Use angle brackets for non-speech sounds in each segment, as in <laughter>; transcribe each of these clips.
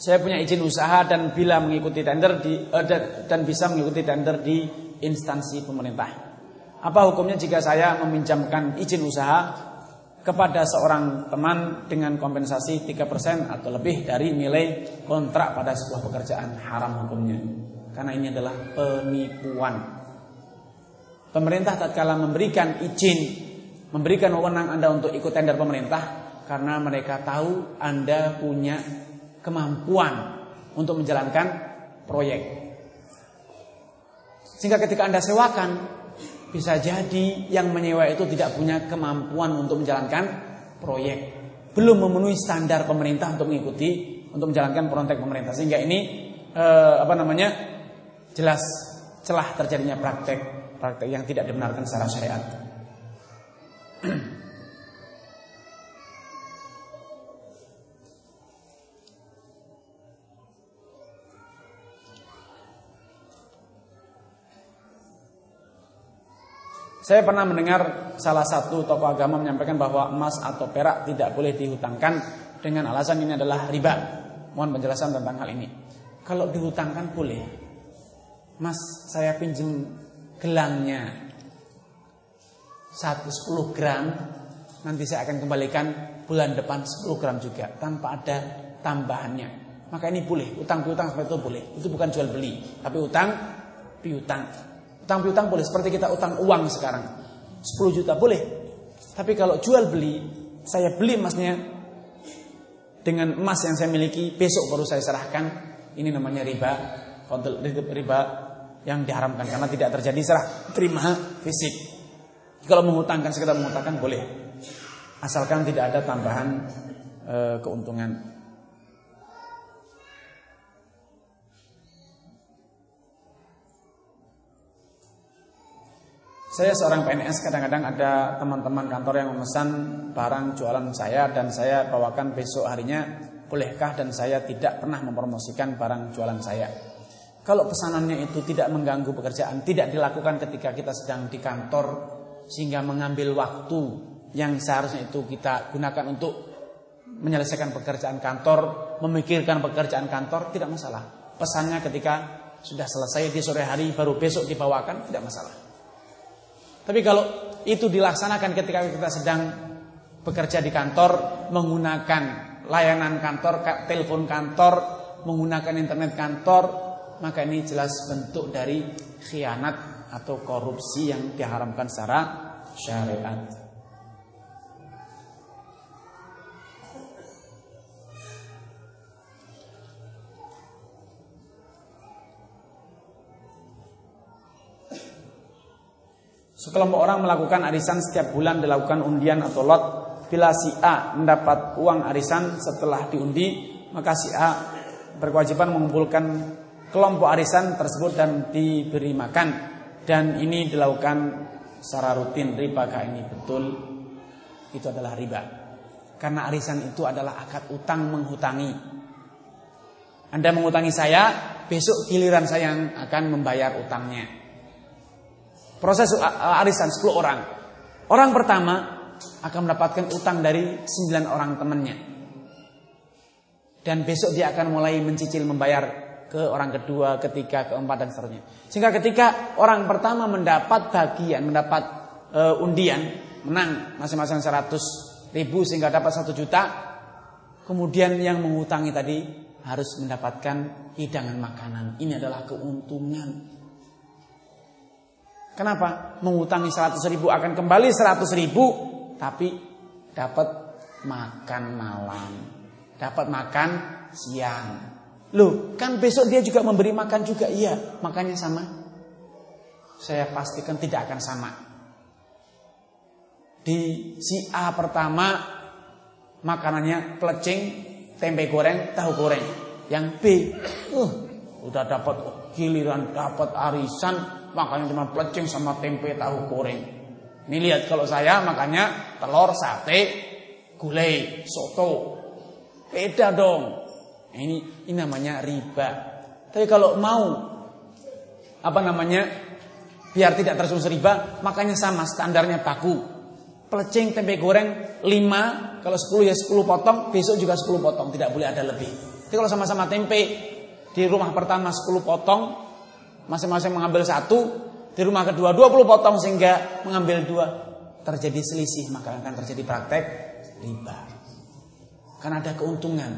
saya punya izin usaha dan bila mengikuti tender di uh, dan bisa mengikuti tender di instansi pemerintah. Apa hukumnya jika saya meminjamkan izin usaha kepada seorang teman dengan kompensasi 3% atau lebih dari nilai kontrak pada sebuah pekerjaan haram hukumnya? Karena ini adalah penipuan. Pemerintah tatkala memberikan izin, memberikan wewenang Anda untuk ikut tender pemerintah karena mereka tahu Anda punya kemampuan untuk menjalankan proyek. Sehingga ketika Anda sewakan, bisa jadi yang menyewa itu tidak punya kemampuan untuk menjalankan proyek. Belum memenuhi standar pemerintah untuk mengikuti untuk menjalankan proyek pemerintah. Sehingga ini eh, apa namanya? jelas celah terjadinya praktek praktek yang tidak dibenarkan secara syariat. <clears throat> Saya pernah mendengar salah satu tokoh agama menyampaikan bahwa emas atau perak tidak boleh dihutangkan dengan alasan ini adalah riba. Mohon penjelasan tentang hal ini. Kalau dihutangkan boleh. Mas, saya pinjam gelangnya 110 gram, nanti saya akan kembalikan bulan depan 10 gram juga tanpa ada tambahannya. Maka ini boleh, utang piutang seperti itu boleh. Itu bukan jual beli, tapi utang piutang. Utang piutang boleh seperti kita utang uang sekarang. 10 juta boleh. Tapi kalau jual beli, saya beli emasnya dengan emas yang saya miliki, besok baru saya serahkan. Ini namanya riba, riba yang diharamkan karena tidak terjadi serah terima fisik. Kalau mengutangkan sekedar mengutangkan boleh. Asalkan tidak ada tambahan e, keuntungan. Saya seorang PNS kadang-kadang ada teman-teman kantor yang memesan barang jualan saya dan saya bawakan besok harinya bolehkah dan saya tidak pernah mempromosikan barang jualan saya. Kalau pesanannya itu tidak mengganggu pekerjaan, tidak dilakukan ketika kita sedang di kantor sehingga mengambil waktu yang seharusnya itu kita gunakan untuk menyelesaikan pekerjaan kantor, memikirkan pekerjaan kantor tidak masalah. Pesannya ketika sudah selesai di sore hari baru besok dibawakan tidak masalah. Tapi kalau itu dilaksanakan ketika kita sedang bekerja di kantor menggunakan layanan kantor, telepon kantor, menggunakan internet kantor, maka ini jelas bentuk dari khianat atau korupsi yang diharamkan secara syariat. Sekelompok orang melakukan arisan setiap bulan dilakukan undian atau lot. Bila si A mendapat uang arisan setelah diundi, maka si A berkewajiban mengumpulkan kelompok arisan tersebut dan diberi makan. Dan ini dilakukan secara rutin. Riba ini betul? Itu adalah riba. Karena arisan itu adalah akad utang menghutangi. Anda mengutangi saya, besok giliran saya yang akan membayar utangnya. Proses arisan 10 orang. Orang pertama akan mendapatkan utang dari 9 orang temannya. Dan besok dia akan mulai mencicil membayar ke orang kedua, ketiga, keempat dan seterusnya. Sehingga ketika orang pertama mendapat bagian, mendapat uh, undian, menang masing-masing 100 ribu sehingga dapat 1 juta, kemudian yang mengutangi tadi harus mendapatkan hidangan makanan. Ini adalah keuntungan Kenapa? Mengutangi 100 ribu akan kembali 100 ribu Tapi dapat makan malam. Dapat makan siang. Loh kan besok dia juga memberi makan juga? Iya makannya sama. Saya pastikan tidak akan sama. Di si A pertama Makanannya pelecing Tempe goreng, tahu goreng. Yang B uh, Udah dapat giliran dapat arisan makanya cuma plecing sama tempe tahu goreng. Ini lihat kalau saya makanya telur, sate, gulai, soto. Beda dong. Ini ini namanya riba. Tapi kalau mau apa namanya biar tidak tersumber riba, makanya sama standarnya baku. Pelecing tempe goreng 5, kalau 10 ya 10 potong, besok juga 10 potong, tidak boleh ada lebih. Jadi kalau sama-sama tempe di rumah pertama 10 potong, masing-masing mengambil satu, di rumah kedua 20 potong sehingga mengambil dua, terjadi selisih maka akan terjadi praktek riba. Karena ada keuntungan.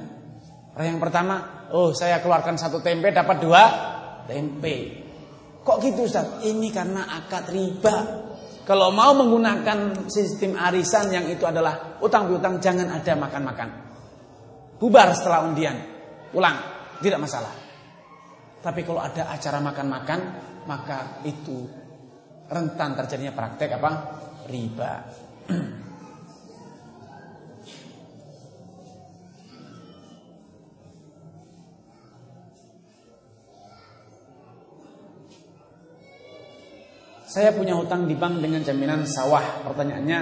Orang yang pertama, oh saya keluarkan satu tempe dapat dua tempe. Kok gitu Ustaz? Ini karena akad riba. Kalau mau menggunakan sistem arisan yang itu adalah utang piutang jangan ada makan-makan. Bubar setelah undian. Pulang, tidak masalah. Tapi kalau ada acara makan-makan, maka itu rentan terjadinya praktek apa? Riba. Saya punya hutang di bank dengan jaminan sawah. Pertanyaannya,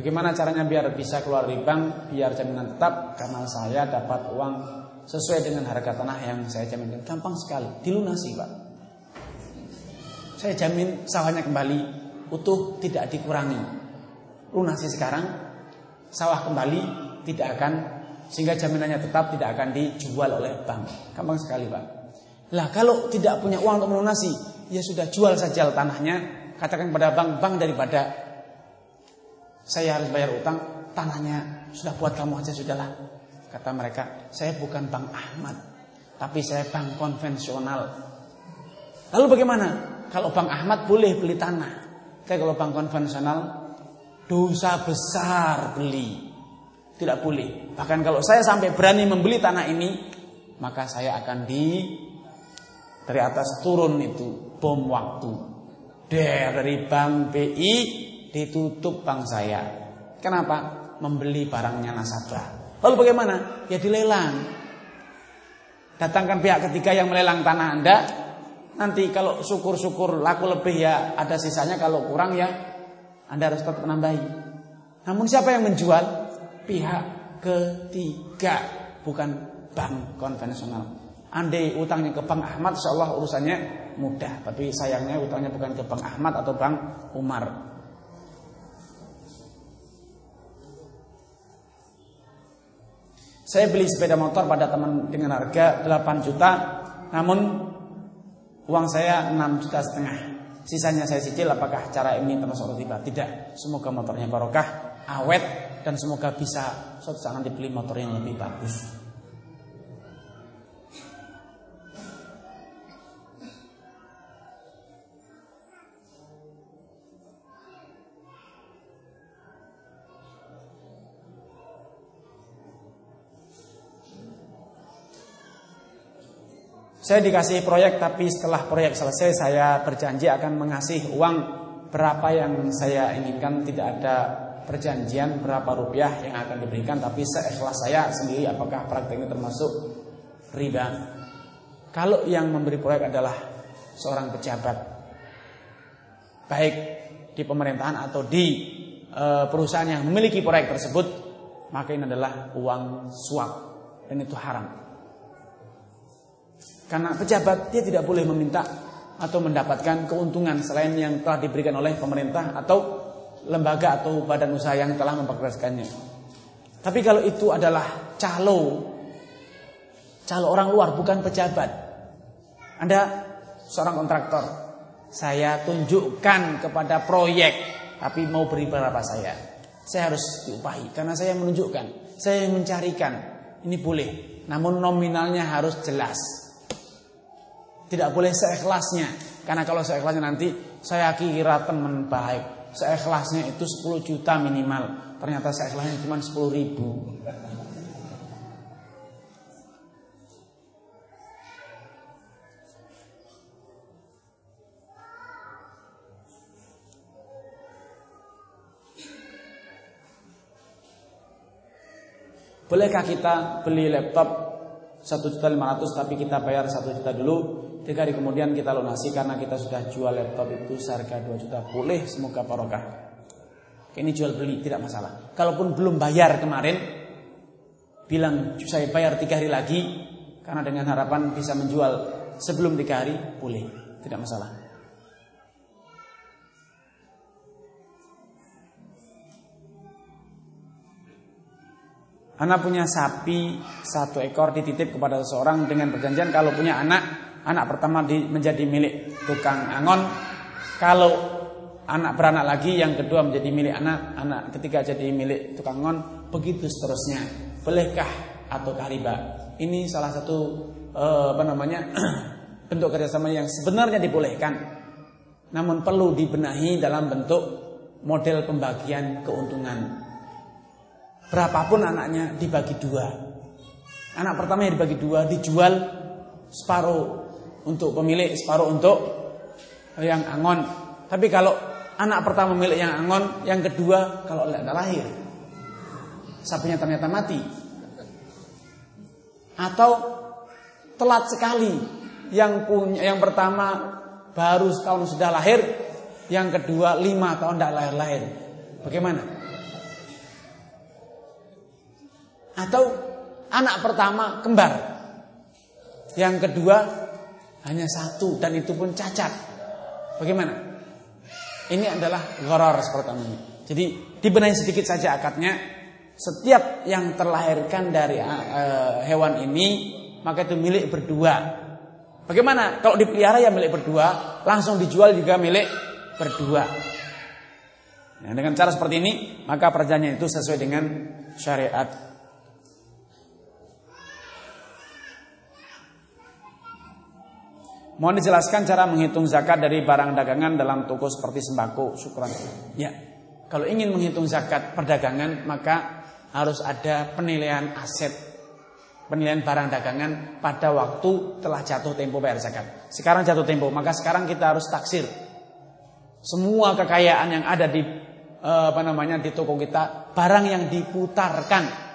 bagaimana caranya biar bisa keluar di bank, biar jaminan tetap? Karena saya dapat uang sesuai dengan harga tanah yang saya jaminkan. Gampang sekali, dilunasi Pak. Saya jamin sawahnya kembali, utuh tidak dikurangi. Lunasi sekarang, sawah kembali tidak akan, sehingga jaminannya tetap tidak akan dijual oleh bank. Gampang sekali Pak. Lah kalau tidak punya uang untuk melunasi, ya sudah jual saja tanahnya, katakan pada bank, bank daripada saya harus bayar utang, tanahnya sudah buat kamu aja sudahlah. Kata mereka, saya bukan Bank Ahmad, tapi saya bank konvensional. Lalu bagaimana? Kalau Bank Ahmad boleh beli tanah, tapi kalau bank konvensional dosa besar beli. Tidak boleh. Bahkan kalau saya sampai berani membeli tanah ini, maka saya akan di dari atas turun itu bom waktu. Dari bank BI ditutup bank saya. Kenapa? Membeli barangnya nasabah. Lalu bagaimana? Ya dilelang. Datangkan pihak ketiga yang melelang tanah Anda. Nanti kalau syukur-syukur laku lebih ya ada sisanya. Kalau kurang ya Anda harus tetap menambahi. Namun siapa yang menjual? Pihak ketiga. Bukan bank konvensional. Andai utangnya ke Bank Ahmad, insya urusannya mudah. Tapi sayangnya utangnya bukan ke Bank Ahmad atau Bank Umar. Saya beli sepeda motor pada teman dengan harga 8 juta, namun uang saya 6 juta setengah. Sisanya saya cicil, apakah cara ini termasuk riba? Tidak. Semoga motornya barokah, awet, dan semoga bisa suatu saat nanti beli motor yang lebih bagus. Saya dikasih proyek tapi setelah proyek selesai saya berjanji akan mengasih uang berapa yang saya inginkan tidak ada perjanjian berapa rupiah yang akan diberikan tapi seikhlas saya sendiri apakah praktek ini termasuk riba. Kalau yang memberi proyek adalah seorang pejabat baik di pemerintahan atau di e, perusahaan yang memiliki proyek tersebut maka ini adalah uang suap dan itu haram. Karena pejabat dia tidak boleh meminta atau mendapatkan keuntungan selain yang telah diberikan oleh pemerintah atau lembaga atau badan usaha yang telah memperkeraskannya. Tapi kalau itu adalah calo, calo orang luar bukan pejabat. Anda seorang kontraktor, saya tunjukkan kepada proyek, tapi mau beri berapa saya. Saya harus diupahi karena saya menunjukkan, saya mencarikan. Ini boleh, namun nominalnya harus jelas. Tidak boleh seikhlasnya. Karena kalau seikhlasnya nanti saya kira teman baik. Seikhlasnya itu 10 juta minimal. Ternyata seikhlasnya cuma 10 ribu. Bolehkah kita beli laptop 1 juta 500 tapi kita bayar 1 juta dulu Tiga hari kemudian kita lunasi karena kita sudah jual laptop itu seharga 2 juta. Boleh semoga barokah. Ini jual beli tidak masalah. Kalaupun belum bayar kemarin, bilang saya bayar tiga hari lagi karena dengan harapan bisa menjual sebelum tiga hari, boleh, tidak masalah. Anak punya sapi satu ekor dititip kepada seseorang dengan perjanjian kalau punya anak, anak pertama di, menjadi milik tukang angon. Kalau anak beranak lagi, yang kedua menjadi milik anak, anak ketiga jadi milik tukang angon, begitu seterusnya. Bolehkah atau riba? Ini salah satu uh, apa namanya <clears throat> bentuk kerjasama yang sebenarnya dibolehkan, namun perlu dibenahi dalam bentuk model pembagian keuntungan. Berapapun anaknya dibagi dua. Anak pertama yang dibagi dua dijual separuh untuk pemilik, separuh untuk yang angon. Tapi kalau anak pertama milik yang angon, yang kedua kalau tidak lahir, sapinya ternyata mati. Atau telat sekali, yang punya yang pertama baru setahun sudah lahir, yang kedua lima tahun tidak lahir-lahir. Bagaimana? Atau anak pertama kembar. Yang kedua hanya satu dan itu pun cacat. Bagaimana? Ini adalah gharar seperti ini. Jadi dibenahi sedikit saja akadnya. Setiap yang terlahirkan dari uh, hewan ini maka itu milik berdua. Bagaimana? Kalau dipelihara ya milik berdua, langsung dijual juga milik berdua. Nah, dengan cara seperti ini, maka perjanjian itu sesuai dengan syariat Mohon dijelaskan cara menghitung zakat dari barang dagangan dalam toko seperti sembako. Syukuran. Ya. Kalau ingin menghitung zakat perdagangan maka harus ada penilaian aset. Penilaian barang dagangan pada waktu telah jatuh tempo bayar zakat. Sekarang jatuh tempo, maka sekarang kita harus taksir. Semua kekayaan yang ada di eh, apa namanya di toko kita, barang yang diputarkan,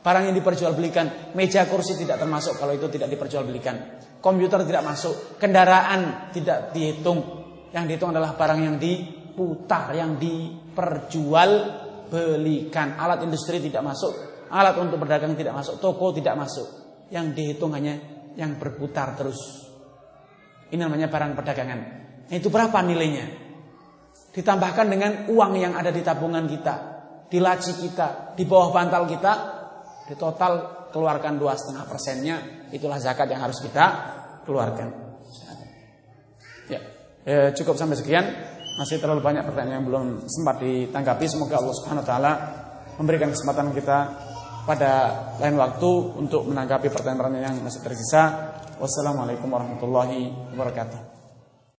barang yang diperjualbelikan, meja kursi tidak termasuk kalau itu tidak diperjualbelikan komputer tidak masuk, kendaraan tidak dihitung. Yang dihitung adalah barang yang diputar, yang diperjualbelikan. Alat industri tidak masuk, alat untuk berdagang tidak masuk, toko tidak masuk. Yang dihitung hanya yang berputar terus. Ini namanya barang perdagangan. Itu berapa nilainya? Ditambahkan dengan uang yang ada di tabungan kita, di laci kita, di bawah bantal kita, di total keluarkan dua setengah persennya, itulah zakat yang harus kita keluarkan. Ya, eh, cukup sampai sekian. Masih terlalu banyak pertanyaan yang belum sempat ditanggapi. Semoga Allah Subhanahu Wa Taala memberikan kesempatan kita pada lain waktu untuk menanggapi pertanyaan-pertanyaan yang masih tersisa. Wassalamualaikum warahmatullahi wabarakatuh.